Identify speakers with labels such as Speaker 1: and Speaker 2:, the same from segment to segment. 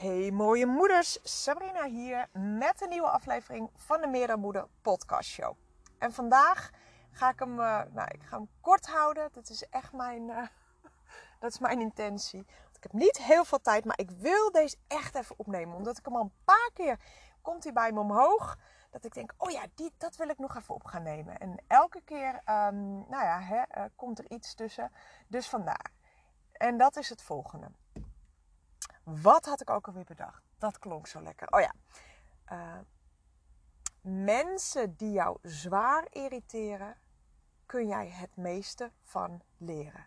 Speaker 1: Hey mooie moeders, Sabrina hier met een nieuwe aflevering van de Meer Moeder podcast show. En vandaag ga ik hem, uh, nou ik ga hem kort houden. Dat is echt mijn, uh, dat is mijn intentie. Ik heb niet heel veel tijd, maar ik wil deze echt even opnemen. Omdat ik hem al een paar keer, komt hij bij me omhoog. Dat ik denk, oh ja, dat wil ik nog even op gaan nemen. En elke keer, um, nou ja, hè, uh, komt er iets tussen. Dus vandaar. En dat is het volgende. Wat had ik ook alweer bedacht? Dat klonk zo lekker. Oh ja. Uh, mensen die jou zwaar irriteren, kun jij het meeste van leren.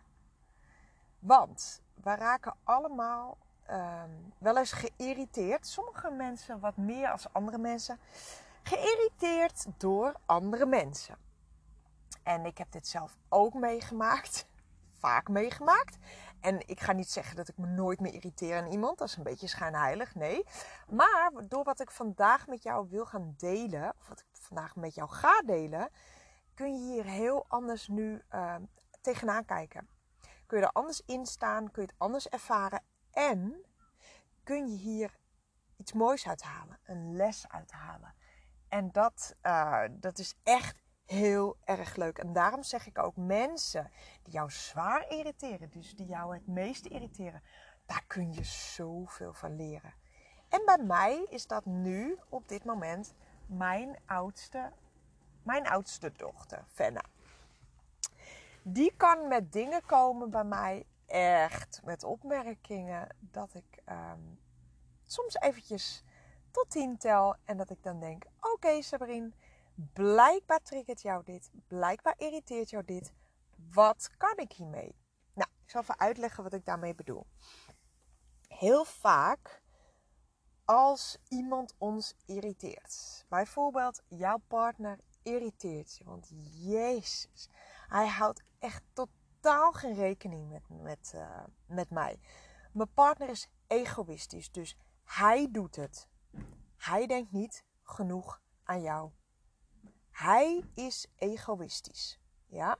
Speaker 1: Want we raken allemaal uh, wel eens geïrriteerd. Sommige mensen wat meer als andere mensen. Geïrriteerd door andere mensen. En ik heb dit zelf ook meegemaakt. Vaak meegemaakt. En ik ga niet zeggen dat ik me nooit meer irriteer aan iemand. Dat is een beetje schijnheilig, nee. Maar door wat ik vandaag met jou wil gaan delen, of wat ik vandaag met jou ga delen, kun je hier heel anders nu uh, tegenaan kijken. Kun je er anders in staan, kun je het anders ervaren en kun je hier iets moois uithalen, een les uithalen. En dat, uh, dat is echt heel erg leuk. En daarom zeg ik ook mensen die jou zwaar irriteren, dus die jou het meeste irriteren, daar kun je zoveel van leren. En bij mij is dat nu op dit moment mijn oudste, mijn oudste dochter, Fenna. Die kan met dingen komen bij mij, echt met opmerkingen, dat ik um, soms eventjes tot tien tel en dat ik dan denk: oké, okay, Sabrine Blijkbaar triggert jou dit. Blijkbaar irriteert jou dit. Wat kan ik hiermee? Nou, ik zal even uitleggen wat ik daarmee bedoel. Heel vaak als iemand ons irriteert. Bijvoorbeeld jouw partner irriteert je. Want Jezus, hij houdt echt totaal geen rekening met, met, uh, met mij. Mijn partner is egoïstisch, dus hij doet het. Hij denkt niet genoeg aan jou. Hij is egoïstisch. Ja?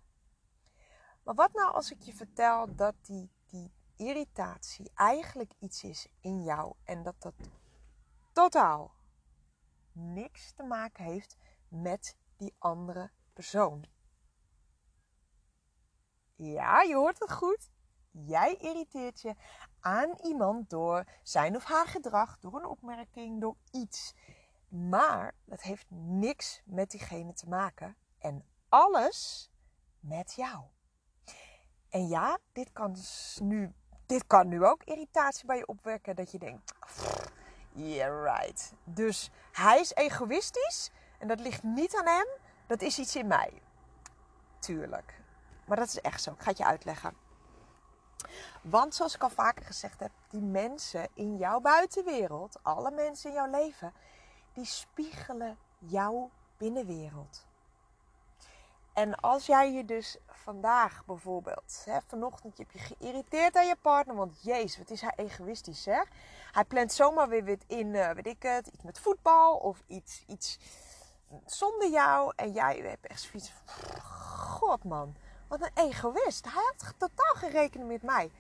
Speaker 1: Maar wat nou als ik je vertel dat die, die irritatie eigenlijk iets is in jou en dat dat totaal niks te maken heeft met die andere persoon? Ja, je hoort het goed. Jij irriteert je aan iemand door zijn of haar gedrag, door een opmerking, door iets. Maar dat heeft niks met diegene te maken. En alles met jou. En ja, dit kan, nu, dit kan nu ook irritatie bij je opwekken. Dat je denkt, yeah right. Dus hij is egoïstisch. En dat ligt niet aan hem. Dat is iets in mij. Tuurlijk. Maar dat is echt zo. Ik ga het je uitleggen. Want zoals ik al vaker gezegd heb, die mensen in jouw buitenwereld, alle mensen in jouw leven, die spiegelen jouw binnenwereld. En als jij je dus vandaag bijvoorbeeld, hè, vanochtend heb je geïrriteerd aan je partner, want jezus, wat is hij egoïstisch hè? Hij plant zomaar weer wat in, uh, weet ik het, iets met voetbal of iets, iets zonder jou. En jij hebt echt zoiets van, god man, wat een egoïst. Hij had totaal geen rekening met mij.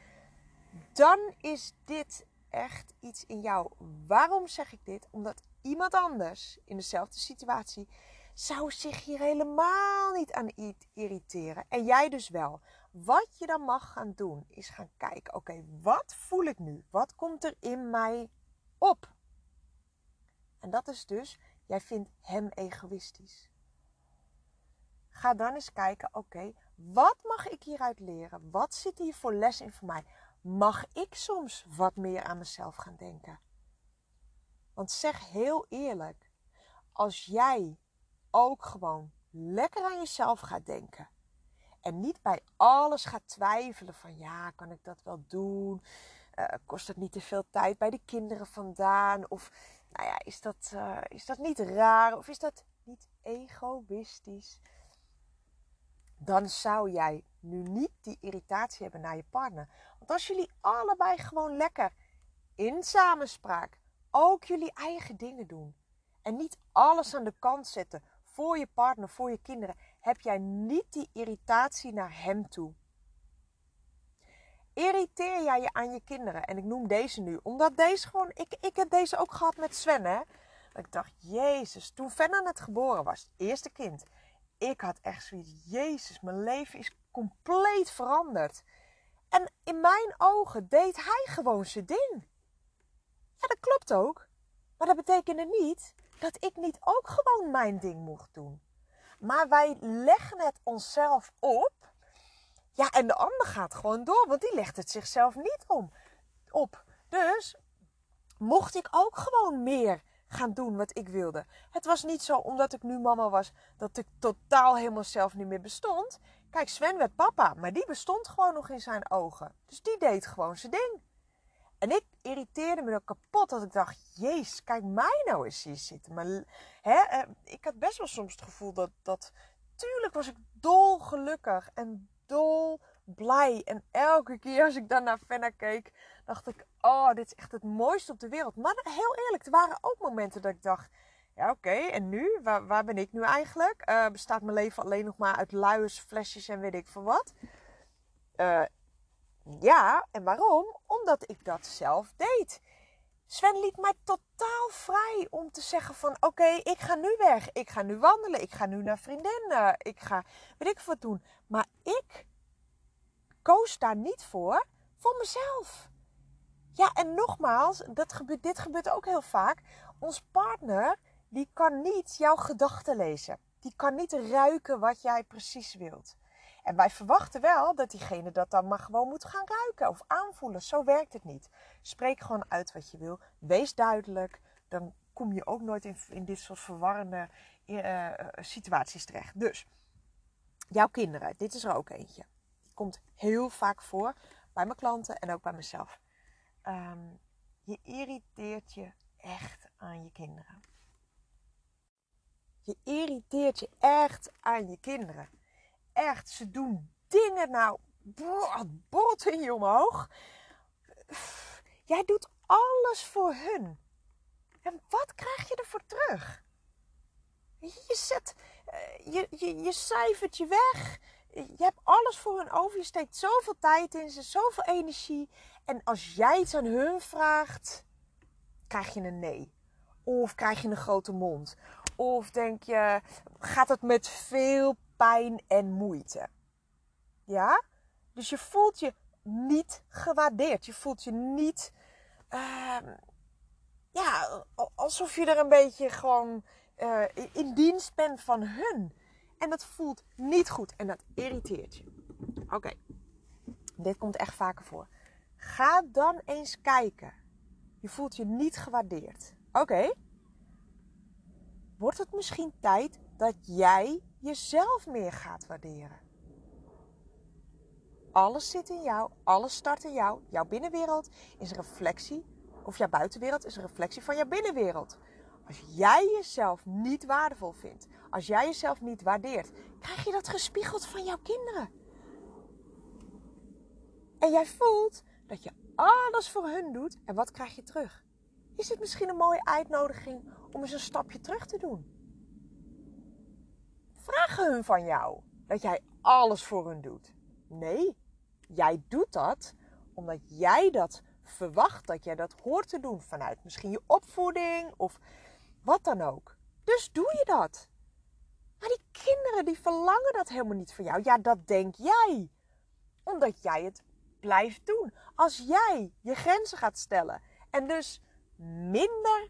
Speaker 1: Dan is dit echt iets in jou. Waarom zeg ik dit? Omdat iemand anders in dezelfde situatie zou zich hier helemaal niet aan irriteren. En jij dus wel. Wat je dan mag gaan doen, is gaan kijken: oké, wat voel ik nu? Wat komt er in mij op? En dat is dus, jij vindt hem egoïstisch. Ga dan eens kijken: oké, wat mag ik hieruit leren? Wat zit hier voor les in voor mij? Mag ik soms wat meer aan mezelf gaan denken? Want zeg heel eerlijk, als jij ook gewoon lekker aan jezelf gaat denken. En niet bij alles gaat twijfelen van ja, kan ik dat wel doen? Uh, kost het niet te veel tijd bij de kinderen vandaan? Of nou ja, is dat, uh, is dat niet raar? Of is dat niet egoïstisch? Dan zou jij nu niet die irritatie hebben naar je partner. Want als jullie allebei gewoon lekker in samenspraak ook jullie eigen dingen doen. En niet alles aan de kant zetten voor je partner, voor je kinderen. Heb jij niet die irritatie naar hem toe. Irriteer jij je aan je kinderen? En ik noem deze nu, omdat deze gewoon... Ik, ik heb deze ook gehad met Sven, hè. Ik dacht, jezus, toen Fenna net geboren was, eerste kind... Ik had echt zoiets, jezus, mijn leven is compleet veranderd. En in mijn ogen deed hij gewoon zijn ding. Ja, dat klopt ook. Maar dat betekende niet dat ik niet ook gewoon mijn ding mocht doen. Maar wij leggen het onszelf op. Ja, en de ander gaat gewoon door, want die legt het zichzelf niet om, op. Dus mocht ik ook gewoon meer gaan doen wat ik wilde. Het was niet zo omdat ik nu mama was dat ik totaal helemaal zelf niet meer bestond. Kijk, Sven werd papa, maar die bestond gewoon nog in zijn ogen. Dus die deed gewoon zijn ding. En ik irriteerde me dan kapot dat ik dacht, jezus, kijk mij nou eens hier zitten. Maar, hè, eh, ik had best wel soms het gevoel dat, dat, tuurlijk was ik dol gelukkig en dol blij. En elke keer als ik dan naar Fenna keek, dacht ik, oh, dit is echt het mooiste op de wereld. Maar heel eerlijk, er waren ook momenten dat ik dacht, ja oké, en nu? Waar, waar, ben ik nu eigenlijk? Uh, bestaat mijn leven alleen nog maar uit luiers, flesjes en weet ik veel wat? Uh, ja, en waarom? Omdat ik dat zelf deed. Sven liet mij totaal vrij om te zeggen van oké, ik ga nu weg. Ik ga nu wandelen. Ik ga nu naar vriendinnen. Ik ga weet ik wat doen. Maar ik koos daar niet voor, voor mezelf. Ja, en nogmaals, dat gebeurt, dit gebeurt ook heel vaak. Ons partner, die kan niet jouw gedachten lezen. Die kan niet ruiken wat jij precies wilt. En wij verwachten wel dat diegene dat dan maar gewoon moet gaan ruiken of aanvoelen. Zo werkt het niet. Spreek gewoon uit wat je wil. Wees duidelijk. Dan kom je ook nooit in, dit soort verwarrende uh, situaties terecht. Dus, jouw kinderen, dit is er ook eentje. Die komt heel vaak voor bij mijn klanten en ook bij mezelf. Um, je irriteert je echt aan je kinderen. Je irriteert je echt aan je kinderen echt, ze doen dingen nou, het in je omhoog. Jij doet alles voor hun. En wat krijg je ervoor terug? Je zet, eh, je, je, je cijfert je weg. Je hebt alles voor hun over. Je steekt zoveel tijd in ze, zoveel energie. En als jij iets aan hun vraagt, krijg je een nee. Of krijg je een grote mond. Of denk je, gaat het met veel pijn en moeite. Ja? Dus je voelt je niet gewaardeerd. Je voelt je niet. Uh, ja, alsof je er een beetje gewoon uh, in dienst bent van hun. En dat voelt niet goed en dat irriteert je. Oké, dit komt echt vaker voor. Ga dan eens kijken. Je voelt je niet gewaardeerd. Oké. Wordt het misschien tijd dat jij jezelf meer gaat waarderen. Alles zit in jou, alles start in jou. Jouw binnenwereld is een reflectie, of jouw buitenwereld is een reflectie van jouw binnenwereld. Als jij jezelf niet waardevol vindt, als jij jezelf niet waardeert, krijg je dat gespiegeld van jouw kinderen. En jij voelt dat je alles voor hun doet en wat krijg je terug? Is het misschien een mooie uitnodiging om eens een stapje terug te doen? Vragen hun van jou dat jij alles voor hun doet. Nee, jij doet dat omdat jij dat verwacht dat jij dat hoort te doen vanuit misschien je opvoeding of wat dan ook. Dus doe je dat. Maar die kinderen die verlangen dat helemaal niet van jou. Ja, dat denk jij. Omdat jij het blijft doen. Als jij je grenzen gaat stellen en dus minder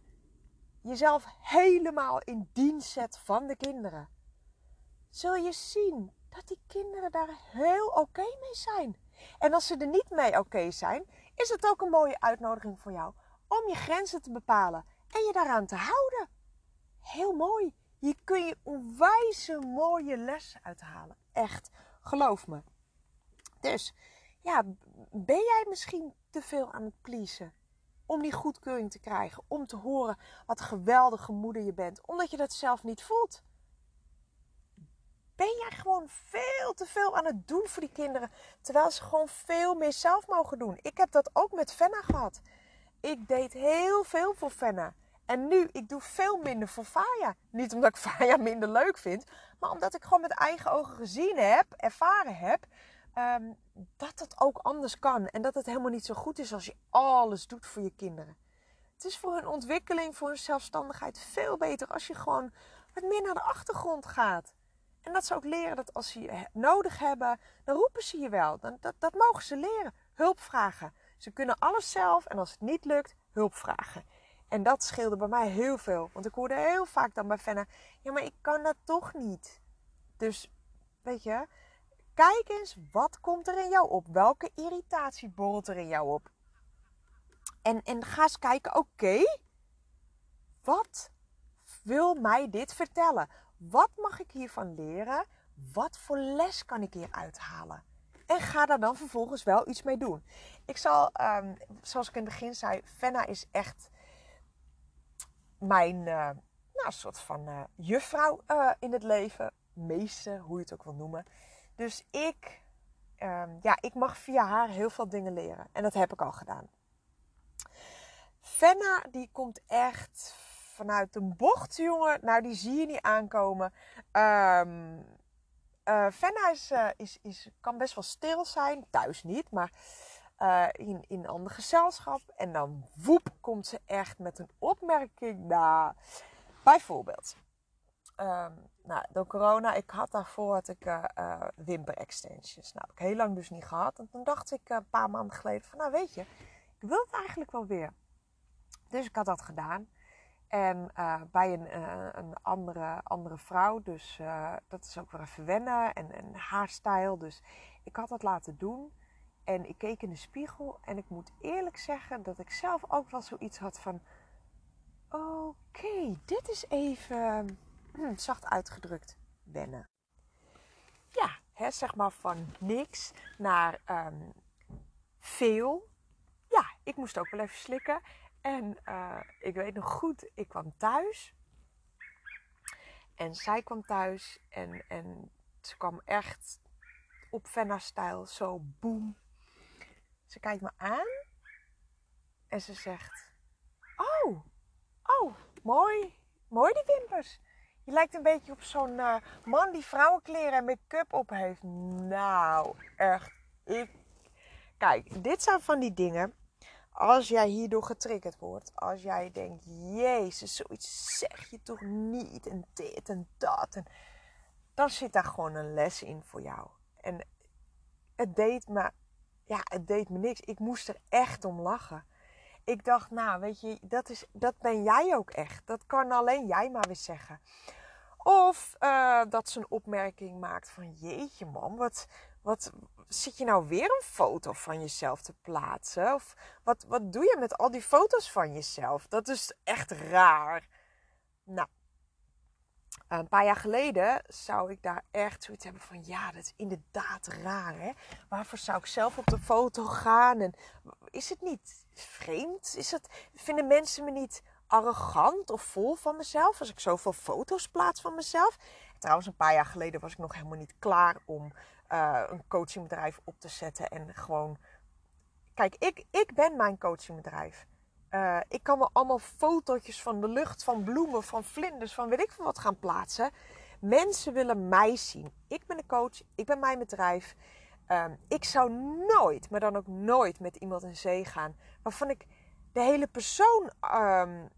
Speaker 1: jezelf helemaal in dienst zet van de kinderen zul je zien dat die kinderen daar heel oké mee zijn. En als ze er niet mee oké zijn, is het ook een mooie uitnodiging voor jou om je grenzen te bepalen en je daaraan te houden. Heel mooi. Hier kun je onwijze mooie lessen uithalen. Echt, geloof me. Dus, ja, ben jij misschien te veel aan het pleasen? Om die goedkeuring te krijgen, om te horen wat geweldige moeder je bent, omdat je dat zelf niet voelt ben jij gewoon veel te veel aan het doen voor die kinderen. Terwijl ze gewoon veel meer zelf mogen doen. Ik heb dat ook met Fenna gehad. Ik deed heel veel voor Fenna. En nu, ik doe veel minder voor Faya. Niet omdat ik Faya minder leuk vind. Maar omdat ik gewoon met eigen ogen gezien heb, ervaren heb. ehm, dat het ook anders kan. En dat het helemaal niet zo goed is als je alles doet voor je kinderen. Het is voor hun ontwikkeling, voor hun zelfstandigheid veel beter als je gewoon wat meer naar de achtergrond gaat. En dat ze ook leren dat als ze je nodig hebben, dan roepen ze je wel. Dan, dat, dat mogen ze leren. Hulp vragen. Ze kunnen alles zelf en als het niet lukt, hulp vragen. En dat scheelde bij mij heel veel. Want ik hoorde heel vaak dan bij Fenna: ja, maar ik kan dat toch niet. Dus weet je, kijk eens wat komt er in jou op. Welke irritatie borrelt er in jou op? En, en ga eens kijken: oké, wat wil mij dit vertellen? Wat mag ik hiervan leren? Wat voor les kan ik hier uithalen? En ga daar dan vervolgens wel iets mee doen. Ik zal, um, zoals ik in het begin zei, Fenna is echt mijn uh, nou, soort van uh, juffrouw uh, in het leven. Meester, hoe je het ook wil noemen. Dus ik, um, ja, ik mag via haar heel veel dingen leren. En dat heb ik al gedaan. Fenna, die komt echt vanuit een bocht, jongen. Nou, die zie je niet aankomen. Um, uh, is, uh, is, kan best wel stil zijn. Thuis niet, maar uh, in, in ander gezelschap. En dan woep komt ze echt met een opmerking. Nou, bijvoorbeeld. Um, nou, door corona, ik had daarvoor had ik wimper extensions. Nou, heb ik heel lang dus niet gehad. En toen dacht ik een paar maanden geleden van, nou weet je, ik wil het eigenlijk wel weer. Dus ik had dat gedaan. En uh, bij een, uh, een andere, andere vrouw. Dus uh, dat is ook weer even wennen. En, en haarstijl. Dus ik had dat laten doen. En ik keek in de spiegel. En ik moet eerlijk zeggen dat ik zelf ook wel zoiets had van... Oké, dit is even hm, zacht uitgedrukt wennen. Ja, hè, zeg maar van niks naar um, veel. Ja, ik moest ook wel even slikken. En uh, ik weet nog goed, ik kwam thuis. En zij kwam thuis en, en ze kwam echt op Fenna-stijl, zo boem. Ze kijkt me aan en ze zegt: Oh, oh, mooi, mooi die wimpers. Je lijkt een beetje op zo'n uh, man die vrouwenkleren en make-up op heeft. Nou, echt. Kijk, dit zijn van die dingen als jij hierdoor getriggerd wordt, als jij denkt, Jezus, zoiets zeg je toch niet en dit en dat, dan zit daar gewoon een les in voor jou. En het deed me, ja, het deed me niks. Ik moest er echt om lachen. Ik dacht, nou, weet je, dat, is, dat ben jij ook echt. Dat kan alleen jij maar weer zeggen. Of uh, dat ze een opmerking maakt van, jeetje man, wat, wat zit je nou weer een foto van jezelf te plaatsen? Of wat, wat doe je met al die foto's van jezelf? Dat is echt raar. Nou, een paar jaar geleden zou ik daar echt zoiets hebben van... Ja, dat is inderdaad raar, hè? Waarvoor zou ik zelf op de foto gaan? En is het niet vreemd? Is het, vinden mensen me niet arrogant of vol van mezelf... als ik zoveel foto's plaats van mezelf? Trouwens, een paar jaar geleden was ik nog helemaal niet klaar om uh, een coachingbedrijf op te zetten. En gewoon. Kijk, ik, ik ben mijn coachingbedrijf. Uh, ik kan wel allemaal fotootjes van de lucht, van bloemen, van vlinders, van weet ik veel wat gaan plaatsen. Mensen willen mij zien. Ik ben de coach, ik ben mijn bedrijf. Um, ik zou nooit, maar dan ook nooit met iemand in zee gaan waarvan ik de hele persoon um,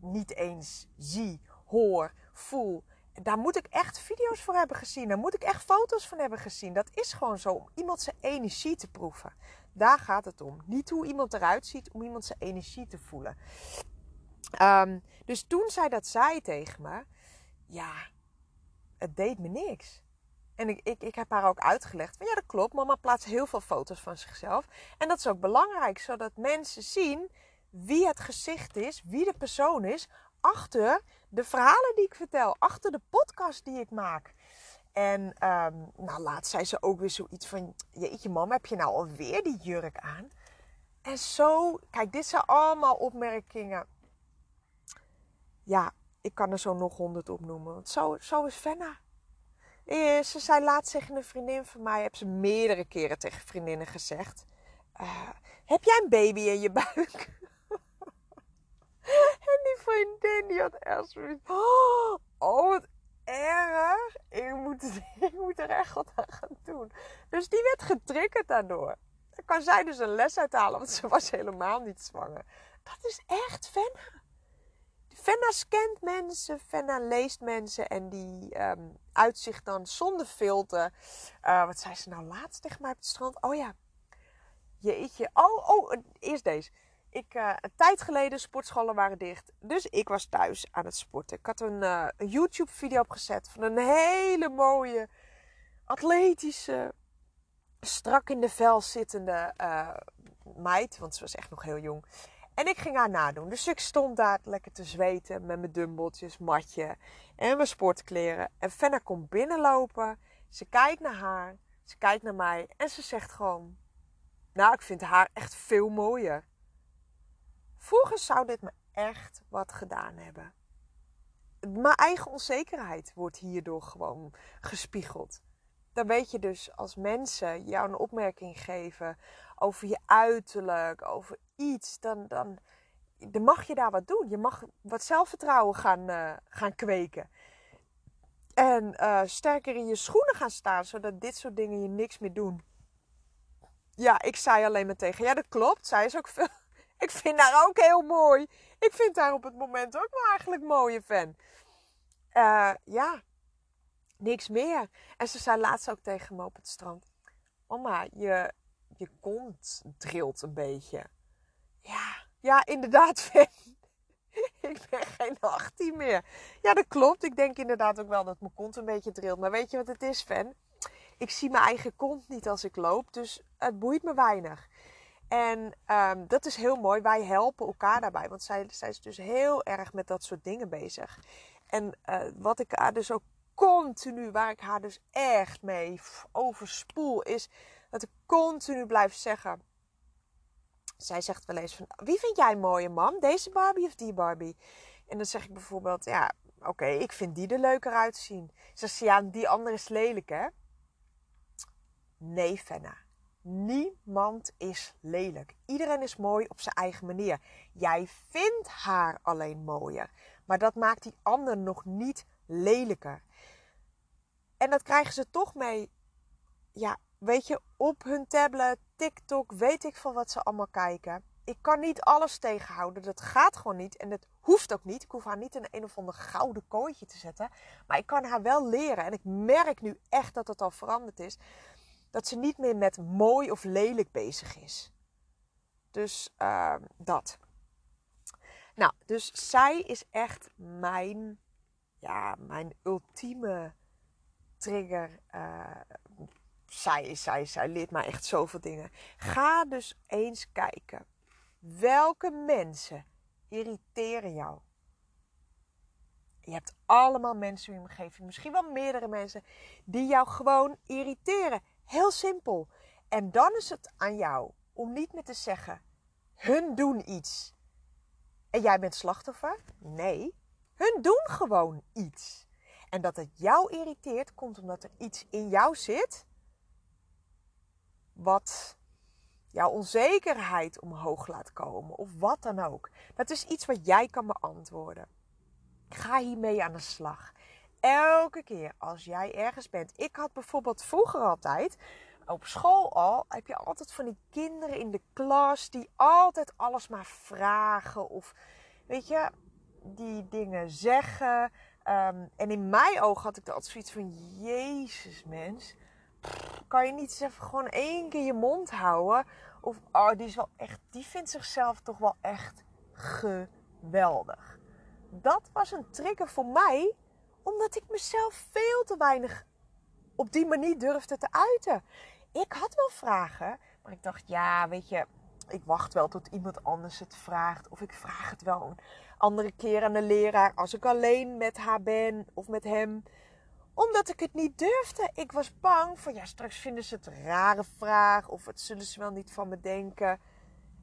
Speaker 1: niet eens zie, hoor, voel daar moet ik echt video's voor hebben gezien. Daar moet ik echt foto's van hebben gezien. Dat is gewoon zo om iemand zijn energie te proeven. Daar gaat het om. Niet hoe iemand eruit ziet, om iemand zijn energie te voelen. Um, dus toen zij dat zei tegen me, ja, het deed me niks. En ik, ik, ik heb haar ook uitgelegd van ja, dat klopt. Mama plaatst heel veel foto's van zichzelf. En dat is ook belangrijk, zodat mensen zien wie het gezicht is, wie de persoon is, achter de verhalen die ik vertel, achter de podcast die ik maak. En um, nou, laatst zei ze ook weer zoiets van: Jeetje, mam, heb je nou alweer die jurk aan? En zo, kijk, dit zijn allemaal opmerkingen. Ja, ik kan er zo nog honderd opnoemen. Want zo, zo is Fenna. Eh, ze zei laatst tegen een vriendin van mij, heb ze meerdere keren tegen vriendinnen gezegd: uh, Heb jij een baby in je buik? En die vriendin die had echt zoiets. Oh, wat erg. Ik moet, ik moet er echt wat aan gaan doen. Dus die werd getriggerd daardoor. Dan kan zij dus een les uithalen, want ze was helemaal niet zwanger. Dat is echt Fenna. Fenna scant mensen, Fenna leest mensen en die um, uitzicht dan zonder filter. Uh, wat zei ze nou laatst tegen mij op het strand? Oh ja, jeetje. Oh, oh, eerst deze. Ik, uh, een tijd geleden, sportscholen waren dicht. Dus ik was thuis aan het sporten. Ik had een, een YouTube-video opgezet van een hele mooie, atletische, strak in de vel zittende uh, meid. Want ze was echt nog heel jong. En ik ging haar nadoen. Dus ik stond daar lekker te zweten met mijn dumbbeltjes, matje en mijn sportkleren. En Fenna komt binnenlopen. Ze kijkt naar haar. Ze kijkt naar mij. En ze zegt gewoon... Nou, ik vind haar echt veel mooier. Vroeger zou dit me echt wat gedaan hebben. Mijn eigen onzekerheid wordt hierdoor gewoon gespiegeld. Dan weet je dus als mensen jou een opmerking geven over je uiterlijk, over iets, dan, dan, dan mag je daar wat doen. Je mag wat zelfvertrouwen gaan, uh, gaan kweken. En uh, sterker in je schoenen gaan staan, zodat dit soort dingen je niks meer doen. Ja, ik zei alleen maar tegen. Ja, dat klopt. Zij is ook veel. Ik vind haar ook heel mooi. Ik vind haar op het moment ook wel eigenlijk mooie fan. Uh, ja, niks meer. En ze zei laatst ook tegen me op het strand. Mama, je, je kont trilt een beetje. Ja, ja, inderdaad, fan. ik ben geen 18 meer. Ja, dat klopt. Ik denk inderdaad ook wel dat mijn kont een beetje trilt. Maar weet je wat het is, fan? Ik zie mijn eigen kont niet als ik loop. Dus het boeit me weinig. En um, dat is heel mooi. Wij helpen elkaar daarbij. Want zij, zij is dus heel erg met dat soort dingen bezig. En uh, wat ik haar dus ook continu, waar ik haar dus echt mee overspoel, is dat ik continu blijf zeggen. Zij zegt wel eens van, wie vind jij mooie mam? Deze Barbie of die Barbie? En dan zeg ik bijvoorbeeld, ja, oké, ik vind die er leuker uitzien. Zegt ze, ja, die andere is lelijk, hè? Nee, Fenna. Niemand is lelijk. Iedereen is mooi op zijn eigen manier. Jij vindt haar alleen mooier. Maar dat maakt die ander nog niet lelijker. En dat krijgen ze toch mee, ja, weet je, op hun tablet, TikTok, weet ik veel wat ze allemaal kijken. Ik kan niet alles tegenhouden. Dat gaat gewoon niet. En dat hoeft ook niet. Ik hoef haar niet in een of ander gouden kooitje te zetten. Maar ik kan haar wel leren. En ik merk nu echt dat het al veranderd is dat ze niet meer met mooi of lelijk bezig is. Dus uh, dat. Nou, dus zij is echt mijn, ja, mijn ultieme trigger. Uh, zij, zij, zij leert mij echt zoveel dingen. Ga dus eens kijken. Welke mensen irriteren jou? Je hebt allemaal mensen in je omgeving, misschien wel meerdere mensen, die jou gewoon irriteren. Heel simpel. En dan is het aan jou om niet meer te zeggen: hun doen iets en jij bent slachtoffer. Nee, hun doen gewoon iets. En dat het jou irriteert, komt omdat er iets in jou zit wat jouw onzekerheid omhoog laat komen of wat dan ook. Dat is iets wat jij kan beantwoorden. Ga hiermee aan de slag elke keer als jij ergens bent. Ik had bijvoorbeeld vroeger altijd, op school al, heb je altijd van die kinderen in de klas die altijd alles maar vragen of, weet je, die dingen zeggen. Um, en in mijn ogen had ik er altijd zoiets van, Jezus mens, kan je niet eens even gewoon één keer je mond houden? Of, oh, die is wel echt, die vindt zichzelf toch wel echt geweldig. Dat was een trigger voor mij omdat ik mezelf veel te weinig op die manier durfde te uiten. Ik had wel vragen, maar ik dacht, ja, weet je, ik wacht wel tot iemand anders het vraagt. Of ik vraag het wel een andere keer aan de leraar als ik alleen met haar ben of met hem. Omdat ik het niet durfde. Ik was bang van, ja, straks vinden ze het een rare vraag. Of het zullen ze wel niet van me denken.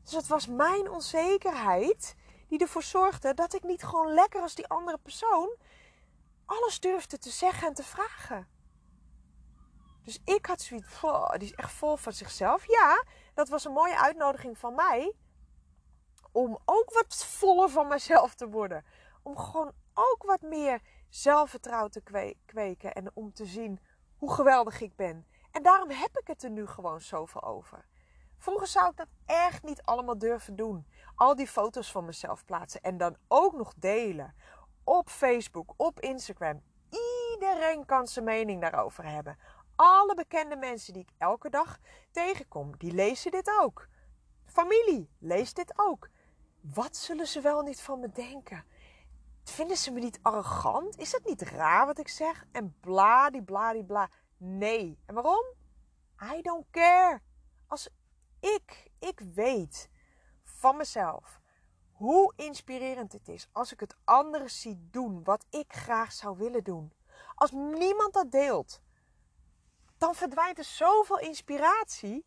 Speaker 1: Dus het was mijn onzekerheid die ervoor zorgde dat ik niet gewoon lekker als die andere persoon alles durfde te zeggen en te vragen. Dus ik had zoiets, die is echt vol van zichzelf. Ja, dat was een mooie uitnodiging van mij om ook wat voller van mezelf te worden. om gewoon ook wat meer zelfvertrouwen te kweken en om te zien hoe geweldig ik ben. En daarom heb ik het er nu gewoon zoveel over. Vroeger zou ik dat echt niet allemaal durven doen. Al die foto's van mezelf plaatsen en dan ook nog delen. Op Facebook, op Instagram. Iedereen kan zijn mening daarover hebben. Alle bekende mensen die ik elke dag tegenkom, die lezen dit ook. Familie leest dit ook. Wat zullen ze wel niet van me denken? Vinden ze me niet arrogant? Is het niet raar wat ik zeg? En bla die bla die bla. Nee. En waarom? I don't care. Als ik, ik weet van mezelf hoe inspirerend het is als ik het anderen zie doen wat ik graag zou willen doen. Als niemand dat deelt, dan verdwijnt er zoveel inspiratie.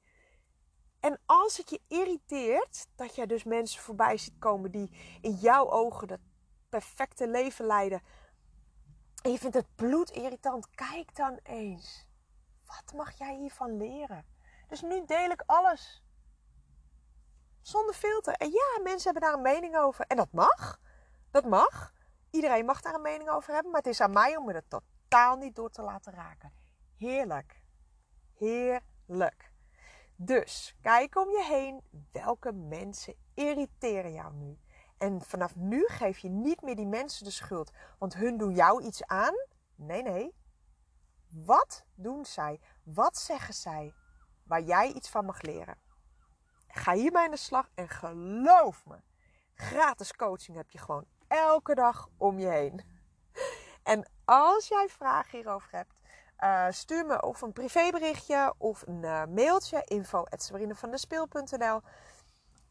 Speaker 1: En als het je irriteert dat jij dus mensen voorbij ziet komen die in jouw ogen dat perfecte leven leiden. En je vindt het bloed irritant, kijk dan eens. Wat mag jij hiervan leren? Dus nu deel ik alles. Zonder filter. En ja, mensen hebben daar een mening over. En dat mag. Dat mag. Iedereen mag daar een mening over hebben. Maar het is aan mij om me er totaal niet door te laten raken. Heerlijk. Heerlijk. Dus kijk om je heen. Welke mensen irriteren jou nu? En vanaf nu geef je niet meer die mensen de schuld. Want hun doen jou iets aan. Nee, nee. Wat doen zij? Wat zeggen zij? Waar jij iets van mag leren. Ga hierbij aan de slag en geloof me. Gratis coaching heb je gewoon elke dag om je heen. En als jij vragen hierover hebt, uh, stuur me of een privéberichtje of een uh, mailtje info.swarinevandespeel.nl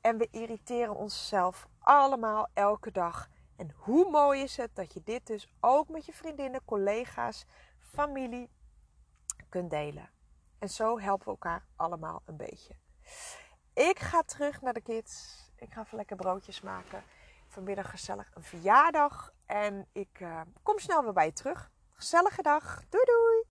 Speaker 1: En we irriteren onszelf allemaal elke dag. En hoe mooi is het dat je dit dus ook met je vriendinnen, collega's, familie kunt delen. En zo helpen we elkaar allemaal een beetje. Ik ga terug naar de kids. Ik ga even lekker broodjes maken. Vanmiddag gezellig een verjaardag. En ik uh, kom snel weer bij je terug. Gezellige dag. Doei doei!